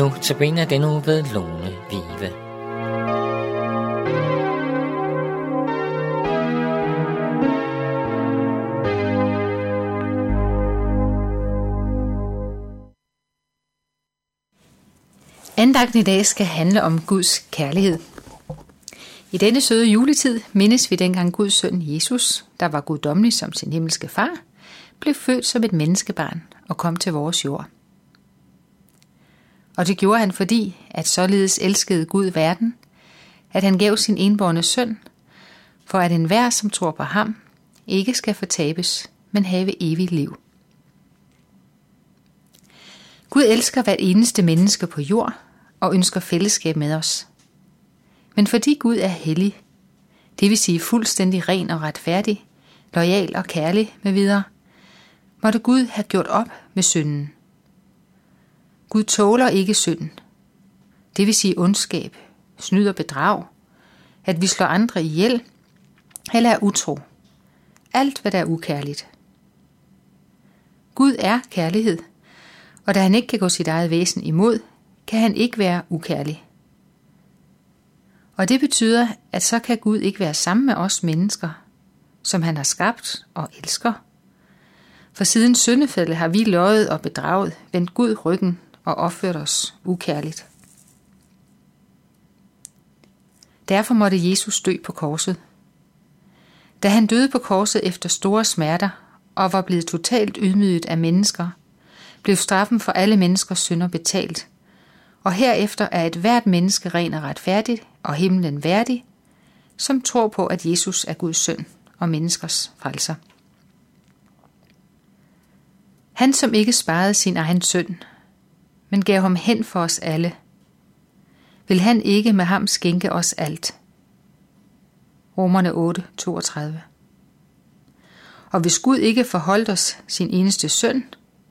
Nu tabiner den uge ved Lone Vive. Andagten i dag skal handle om Guds kærlighed. I denne søde juletid mindes vi dengang Guds søn Jesus, der var guddommelig som sin himmelske far, blev født som et menneskebarn og kom til vores jord. Og det gjorde han fordi, at således elskede Gud verden, at han gav sin enborne søn, for at enhver, som tror på ham, ikke skal fortabes, men have evigt liv. Gud elsker hvert eneste menneske på jord og ønsker fællesskab med os. Men fordi Gud er hellig, det vil sige fuldstændig ren og retfærdig, lojal og kærlig med videre, måtte Gud have gjort op med synden. Gud tåler ikke synden. Det vil sige ondskab, snyd og bedrag, at vi slår andre ihjel, eller er utro. Alt, hvad der er ukærligt. Gud er kærlighed, og da han ikke kan gå sit eget væsen imod, kan han ikke være ukærlig. Og det betyder, at så kan Gud ikke være sammen med os mennesker, som han har skabt og elsker. For siden syndefaldet har vi løjet og bedraget, vendt Gud ryggen og opført os ukærligt. Derfor måtte Jesus dø på korset. Da han døde på korset efter store smerter og var blevet totalt ydmyget af mennesker, blev straffen for alle menneskers synder betalt, og herefter er et hvert menneske ren og retfærdigt og himlen værdig, som tror på, at Jesus er Guds søn og menneskers frelser. Han, som ikke sparede sin egen søn, men gav ham hen for os alle, vil han ikke med ham skænke os alt. Romerne 8, 32 Og hvis Gud ikke forholdt os sin eneste søn,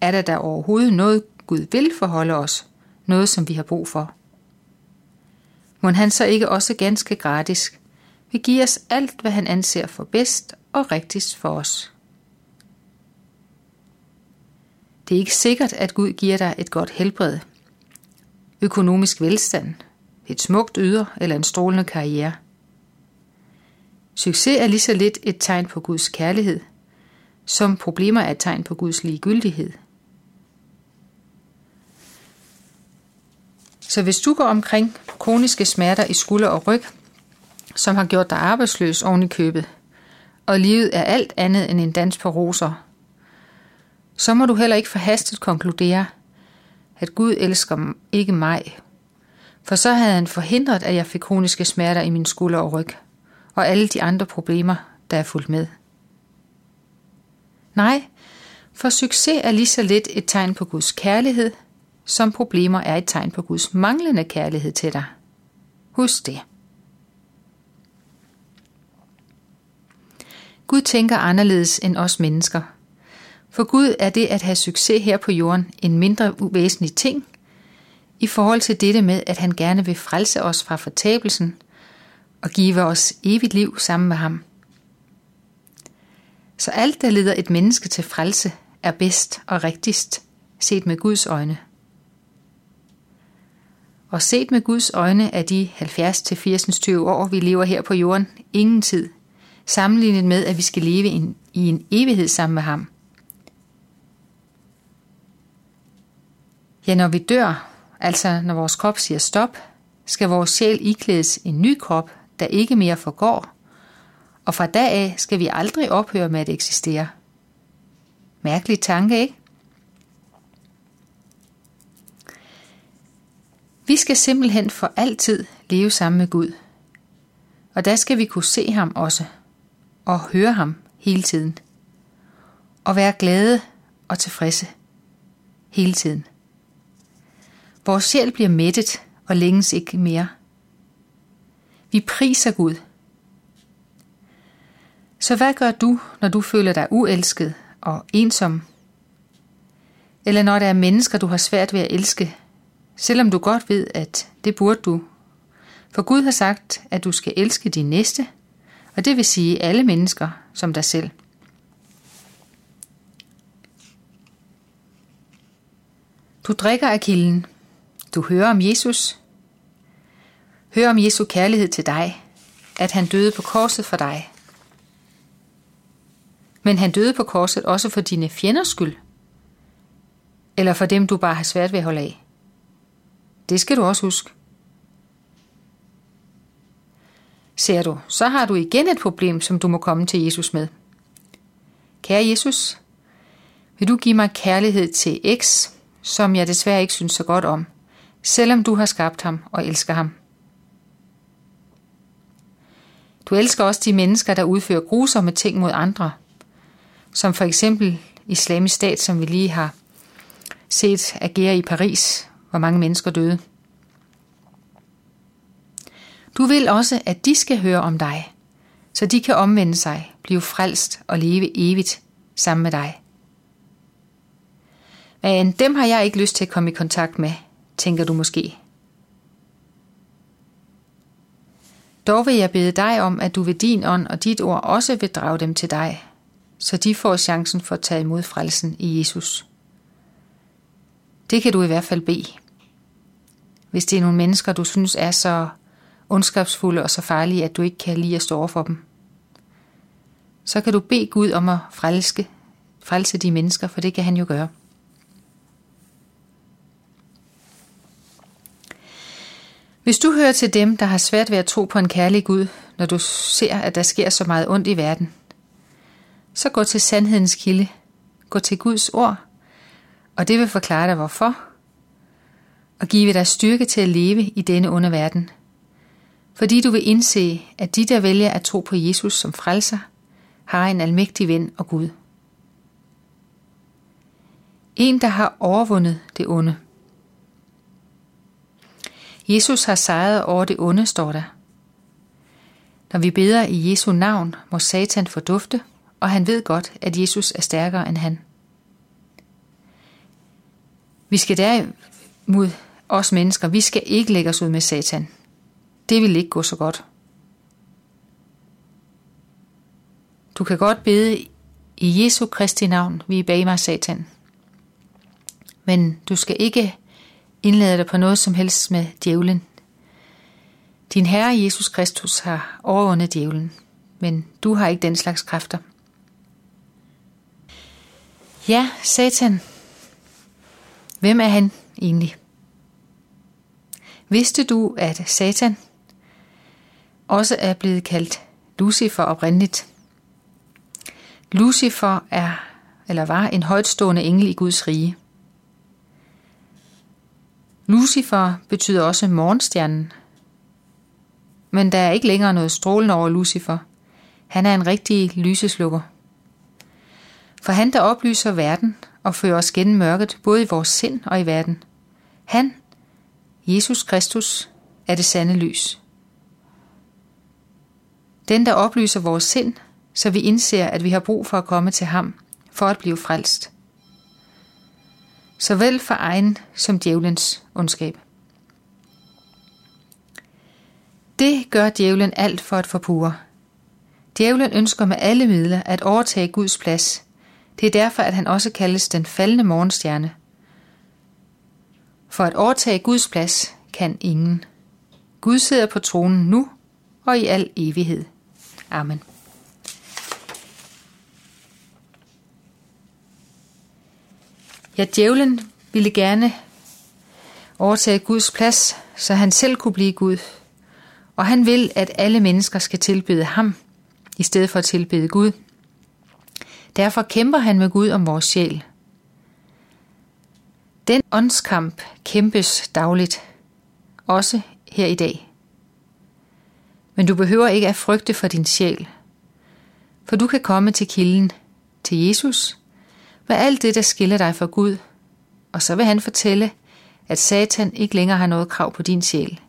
er der da overhovedet noget, Gud vil forholde os, noget som vi har brug for. Må han så ikke også ganske gratis vil give os alt, hvad han anser for bedst og rigtigst for os. Det er ikke sikkert, at Gud giver dig et godt helbred, økonomisk velstand, et smukt yder eller en strålende karriere. Succes er lige så lidt et tegn på Guds kærlighed, som problemer er et tegn på Guds ligegyldighed. Så hvis du går omkring kroniske smerter i skulder og ryg, som har gjort dig arbejdsløs oven i købet, og livet er alt andet end en dans på roser, så må du heller ikke forhastet konkludere, at Gud elsker ikke mig, for så havde han forhindret, at jeg fik kroniske smerter i min skulder og ryg, og alle de andre problemer, der er fulgt med. Nej, for succes er lige så lidt et tegn på Guds kærlighed, som problemer er et tegn på Guds manglende kærlighed til dig. Husk det. Gud tænker anderledes end os mennesker. For Gud er det at have succes her på jorden en mindre uvæsentlig ting, i forhold til dette med, at han gerne vil frelse os fra fortabelsen og give os evigt liv sammen med ham. Så alt, der leder et menneske til frelse, er bedst og rigtigst, set med Guds øjne. Og set med Guds øjne er de 70-80 år, vi lever her på jorden, ingen tid, sammenlignet med, at vi skal leve i en evighed sammen med ham. Ja, når vi dør, altså når vores krop siger stop, skal vores sjæl iklædes en ny krop, der ikke mere forgår, og fra dag af skal vi aldrig ophøre med at eksistere. Mærkelig tanke, ikke? Vi skal simpelthen for altid leve sammen med Gud. Og der skal vi kunne se ham også, og høre ham hele tiden. Og være glade og tilfredse hele tiden. Vores sjæl bliver mættet og længes ikke mere. Vi priser Gud. Så hvad gør du, når du føler dig uelsket og ensom? Eller når der er mennesker, du har svært ved at elske, selvom du godt ved, at det burde du. For Gud har sagt, at du skal elske din næste, og det vil sige alle mennesker som dig selv. Du drikker af kilden. Du hører om Jesus. Hør om Jesu kærlighed til dig, at han døde på korset for dig. Men han døde på korset også for dine fjenders skyld. Eller for dem, du bare har svært ved at holde af. Det skal du også huske. Ser du, så har du igen et problem, som du må komme til Jesus med. Kære Jesus, vil du give mig kærlighed til X, som jeg desværre ikke synes så godt om, selvom du har skabt ham og elsker ham. Du elsker også de mennesker, der udfører grusomme ting mod andre, som for eksempel islamisk stat, som vi lige har set agere i Paris, hvor mange mennesker døde. Du vil også, at de skal høre om dig, så de kan omvende sig, blive frelst og leve evigt sammen med dig. Men dem har jeg ikke lyst til at komme i kontakt med, tænker du måske. Dog vil jeg bede dig om, at du ved din ånd og dit ord også vil drage dem til dig, så de får chancen for at tage imod frelsen i Jesus. Det kan du i hvert fald bede. Hvis det er nogle mennesker, du synes er så ondskabsfulde og så farlige, at du ikke kan lide at stå over for dem, så kan du bede Gud om at frelske, frelse de mennesker, for det kan han jo gøre. Hvis du hører til dem, der har svært ved at tro på en kærlig Gud, når du ser, at der sker så meget ondt i verden, så gå til sandhedens kilde. Gå til Guds ord, og det vil forklare dig hvorfor, og give dig styrke til at leve i denne onde verden. Fordi du vil indse, at de, der vælger at tro på Jesus som frelser, har en almægtig ven og Gud. En, der har overvundet det onde. Jesus har sejret over det onde, står der. Når vi beder i Jesu navn, må Satan fordufte, og han ved godt, at Jesus er stærkere end han. Vi skal derimod, os mennesker, vi skal ikke lægge os ud med Satan. Det vil ikke gå så godt. Du kan godt bede i Jesu Kristi navn, vi bag mig Satan. Men du skal ikke indleder dig på noget som helst med djævlen. Din Herre Jesus Kristus har overvundet djævlen, men du har ikke den slags kræfter. Ja, Satan. Hvem er han egentlig? Vidste du, at Satan også er blevet kaldt Lucifer oprindeligt? Lucifer er eller var en højtstående engel i Guds rige. Lucifer betyder også morgenstjernen. Men der er ikke længere noget strålende over Lucifer. Han er en rigtig lyseslukker. For han, der oplyser verden og fører os gennem mørket, både i vores sind og i verden. Han, Jesus Kristus, er det sande lys. Den, der oplyser vores sind, så vi indser, at vi har brug for at komme til ham, for at blive frelst såvel for egen som djævelens ondskab. Det gør djævlen alt for at forpure. Djævlen ønsker med alle midler at overtage Guds plads. Det er derfor, at han også kaldes den faldende morgenstjerne. For at overtage Guds plads kan ingen. Gud sidder på tronen nu og i al evighed. Amen. Ja, djævlen ville gerne overtage Guds plads, så han selv kunne blive Gud. Og han vil, at alle mennesker skal tilbede ham, i stedet for at tilbede Gud. Derfor kæmper han med Gud om vores sjæl. Den åndskamp kæmpes dagligt, også her i dag. Men du behøver ikke at frygte for din sjæl, for du kan komme til kilden, til Jesus, med alt det, der skiller dig fra Gud, og så vil han fortælle, at Satan ikke længere har noget krav på din sjæl.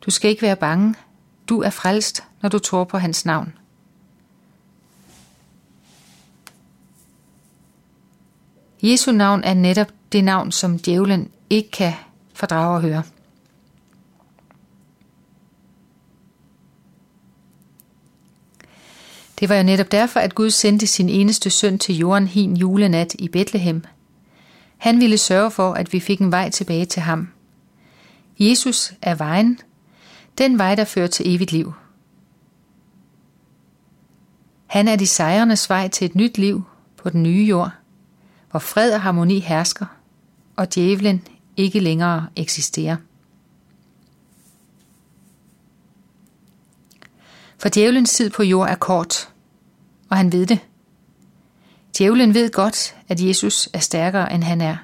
Du skal ikke være bange. Du er frelst, når du tror på hans navn. Jesu navn er netop det navn, som djævlen ikke kan fordrage at høre. Det var jo netop derfor, at Gud sendte sin eneste søn til jorden hin julenat i Bethlehem. Han ville sørge for, at vi fik en vej tilbage til ham, Jesus er vejen, den vej, der fører til evigt liv. Han er de sejrendes vej til et nyt liv på den nye jord, hvor fred og harmoni hersker, og djævlen ikke længere eksisterer. For djævelens tid på jord er kort, og han ved det. Djævlen ved godt, at Jesus er stærkere, end han er.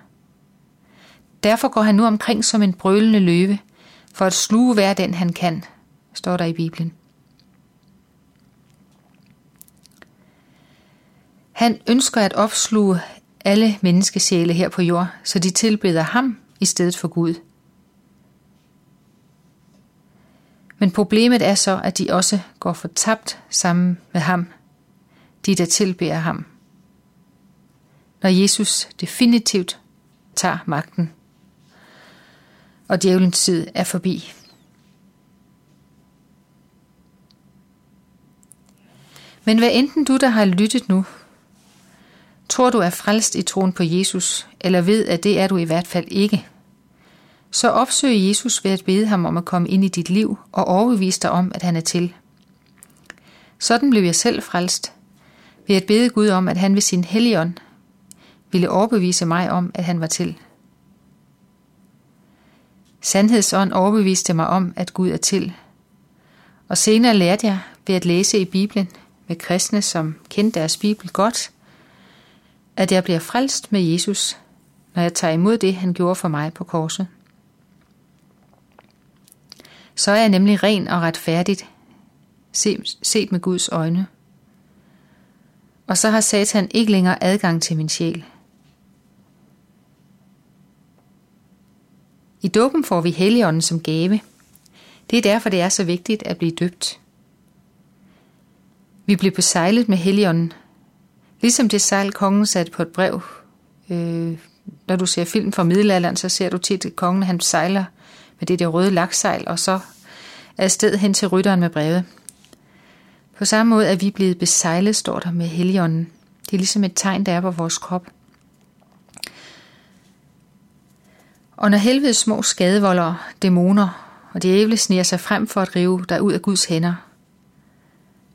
Derfor går han nu omkring som en brølende løve, for at sluge hver den han kan, står der i Bibelen. Han ønsker at opsluge alle menneskesjæle her på jord, så de tilbeder ham i stedet for Gud. Men problemet er så, at de også går fortabt sammen med ham, de der tilbærer ham. Når Jesus definitivt tager magten, og djævelens tid er forbi. Men hvad enten du, der har lyttet nu, tror du er frelst i troen på Jesus, eller ved, at det er du i hvert fald ikke, så opsøg Jesus ved at bede ham om at komme ind i dit liv og overbevise dig om, at han er til. Sådan blev jeg selv frelst, ved at bede Gud om, at han ved sin helligånd ville overbevise mig om, at han var til. Sandhedsånd overbeviste mig om, at Gud er til. Og senere lærte jeg ved at læse i Bibelen med kristne, som kendte deres Bibel godt, at jeg bliver frelst med Jesus, når jeg tager imod det, han gjorde for mig på korset. Så er jeg nemlig ren og retfærdigt, set med Guds øjne. Og så har Satan ikke længere adgang til min sjæl. I dåben får vi Helligånden som gave. Det er derfor, det er så vigtigt at blive døbt. Vi bliver besejlet med Helligånden, ligesom det sejl kongen satte på et brev. Øh, når du ser film fra middelalderen, så ser du tit, at kongen han sejler med det der røde laksejl, og så afsted hen til rytteren med brevet. På samme måde er vi blevet besejlet, står der med heligånden. Det er ligesom et tegn, der er på vores krop. Og når helvedes små skadevoldere, dæmoner og djævle sniger sig frem for at rive dig ud af Guds hænder,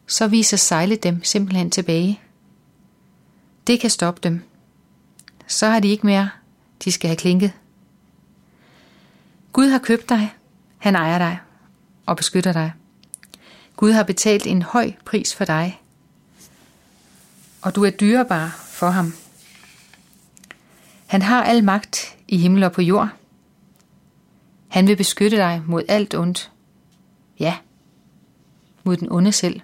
så viser sejlet dem simpelthen tilbage. Det kan stoppe dem. Så har de ikke mere, de skal have klinket. Gud har købt dig, han ejer dig og beskytter dig. Gud har betalt en høj pris for dig, og du er dyrebar for ham. Han har al magt i himmel og på jord. Han vil beskytte dig mod alt ondt. Ja, mod den onde selv.